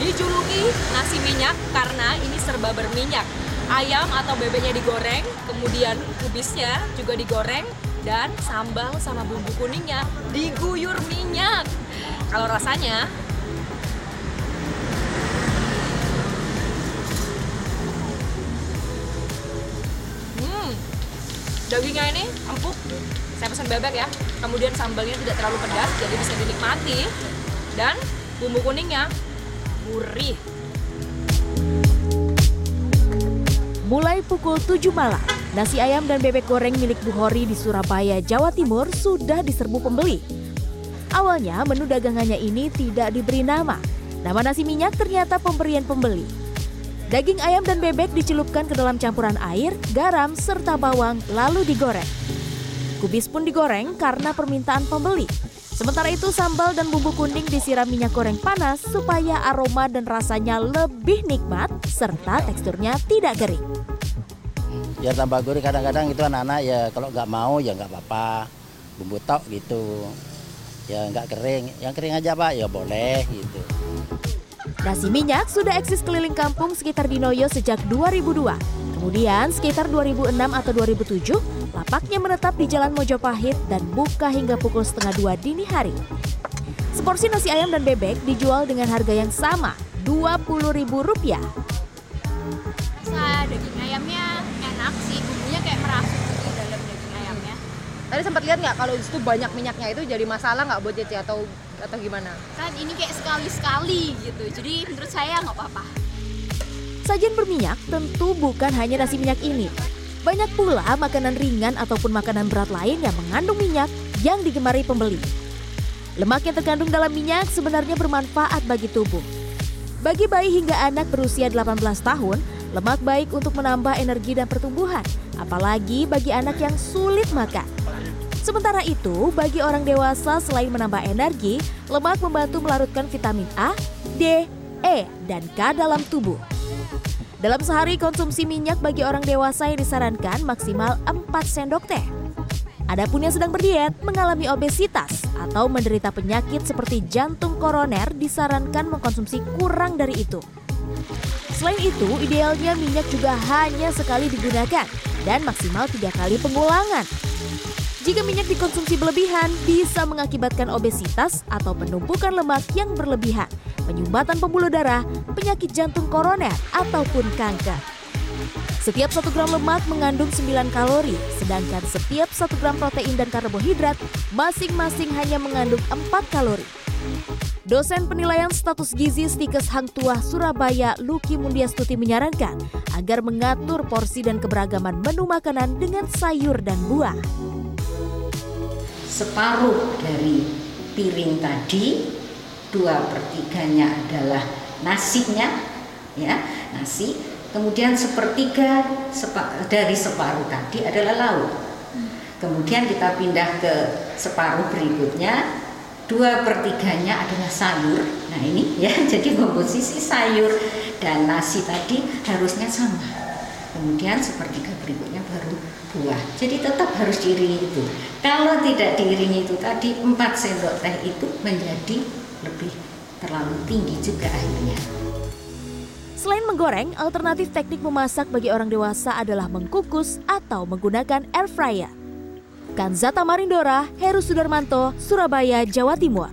Dijuluki nasi minyak karena ini serba berminyak. Ayam atau bebeknya digoreng, kemudian kubisnya juga digoreng, dan sambal sama bumbu kuningnya diguyur minyak. Kalau rasanya Hmm, dagingnya ini empuk. Saya pesan bebek ya. Kemudian sambalnya tidak terlalu pedas, jadi bisa dinikmati. Dan bumbu kuningnya gurih. Mulai pukul 7 malam, nasi ayam dan bebek goreng milik Bu Hori di Surabaya, Jawa Timur sudah diserbu pembeli. Awalnya menu dagangannya ini tidak diberi nama. Nama nasi minyak ternyata pemberian pembeli. Daging ayam dan bebek dicelupkan ke dalam campuran air, garam, serta bawang lalu digoreng. Kubis pun digoreng karena permintaan pembeli. Sementara itu sambal dan bumbu kuning disiram minyak goreng panas supaya aroma dan rasanya lebih nikmat serta teksturnya tidak kering. Ya tambah gurih kadang-kadang itu anak-anak ya kalau nggak mau ya nggak apa-apa bumbu tok gitu. Ya nggak kering, yang kering aja pak ya boleh gitu. Nasi minyak sudah eksis keliling kampung sekitar di Noyo sejak 2002. Kemudian sekitar 2006 atau 2007, lapaknya menetap di Jalan Mojopahit dan buka hingga pukul setengah dua dini hari. Seporsi nasi ayam dan bebek dijual dengan harga yang sama, Rp20.000. Rasa daging ayamnya enak sih, bumbunya kayak merasuk di dalam daging ayamnya. Tadi sempat lihat nggak kalau di situ banyak minyaknya itu jadi masalah nggak buat Cece atau atau gimana? Kan ini kayak sekali-sekali gitu, jadi menurut saya nggak apa-apa. Sajian berminyak tentu bukan hanya nasi minyak ini. Banyak pula makanan ringan ataupun makanan berat lain yang mengandung minyak yang digemari pembeli. Lemak yang terkandung dalam minyak sebenarnya bermanfaat bagi tubuh. Bagi bayi hingga anak berusia 18 tahun, lemak baik untuk menambah energi dan pertumbuhan, apalagi bagi anak yang sulit makan. Sementara itu, bagi orang dewasa selain menambah energi, lemak membantu melarutkan vitamin A, D, E, dan K dalam tubuh. Dalam sehari konsumsi minyak bagi orang dewasa yang disarankan maksimal 4 sendok teh. Adapun yang sedang berdiet mengalami obesitas atau menderita penyakit seperti jantung koroner disarankan mengkonsumsi kurang dari itu. Selain itu, idealnya minyak juga hanya sekali digunakan dan maksimal tiga kali pengulangan. Jika minyak dikonsumsi berlebihan, bisa mengakibatkan obesitas atau penumpukan lemak yang berlebihan, penyumbatan pembuluh darah, penyakit jantung koroner, ataupun kanker. Setiap 1 gram lemak mengandung 9 kalori, sedangkan setiap 1 gram protein dan karbohidrat masing-masing hanya mengandung 4 kalori. Dosen penilaian status gizi Stikes Hang Tuah Surabaya Luki Mundiastuti menyarankan agar mengatur porsi dan keberagaman menu makanan dengan sayur dan buah. Separuh dari piring tadi, dua pertiganya adalah nasinya, ya nasi. Kemudian sepertiga sepa, dari separuh tadi adalah lauk. Kemudian kita pindah ke separuh berikutnya, dua pertiganya adalah sayur. Nah ini ya, jadi komposisi sayur dan nasi tadi harusnya sama. Kemudian sepertiga berikutnya baru buah. Jadi tetap harus diiringi itu. Kalau tidak diiringi itu tadi, 4 sendok teh itu menjadi lebih terlalu tinggi juga akhirnya. Selain menggoreng, alternatif teknik memasak bagi orang dewasa adalah mengkukus atau menggunakan air fryer. Kanzata Marindora, Heru Sudarmanto, Surabaya, Jawa Timur.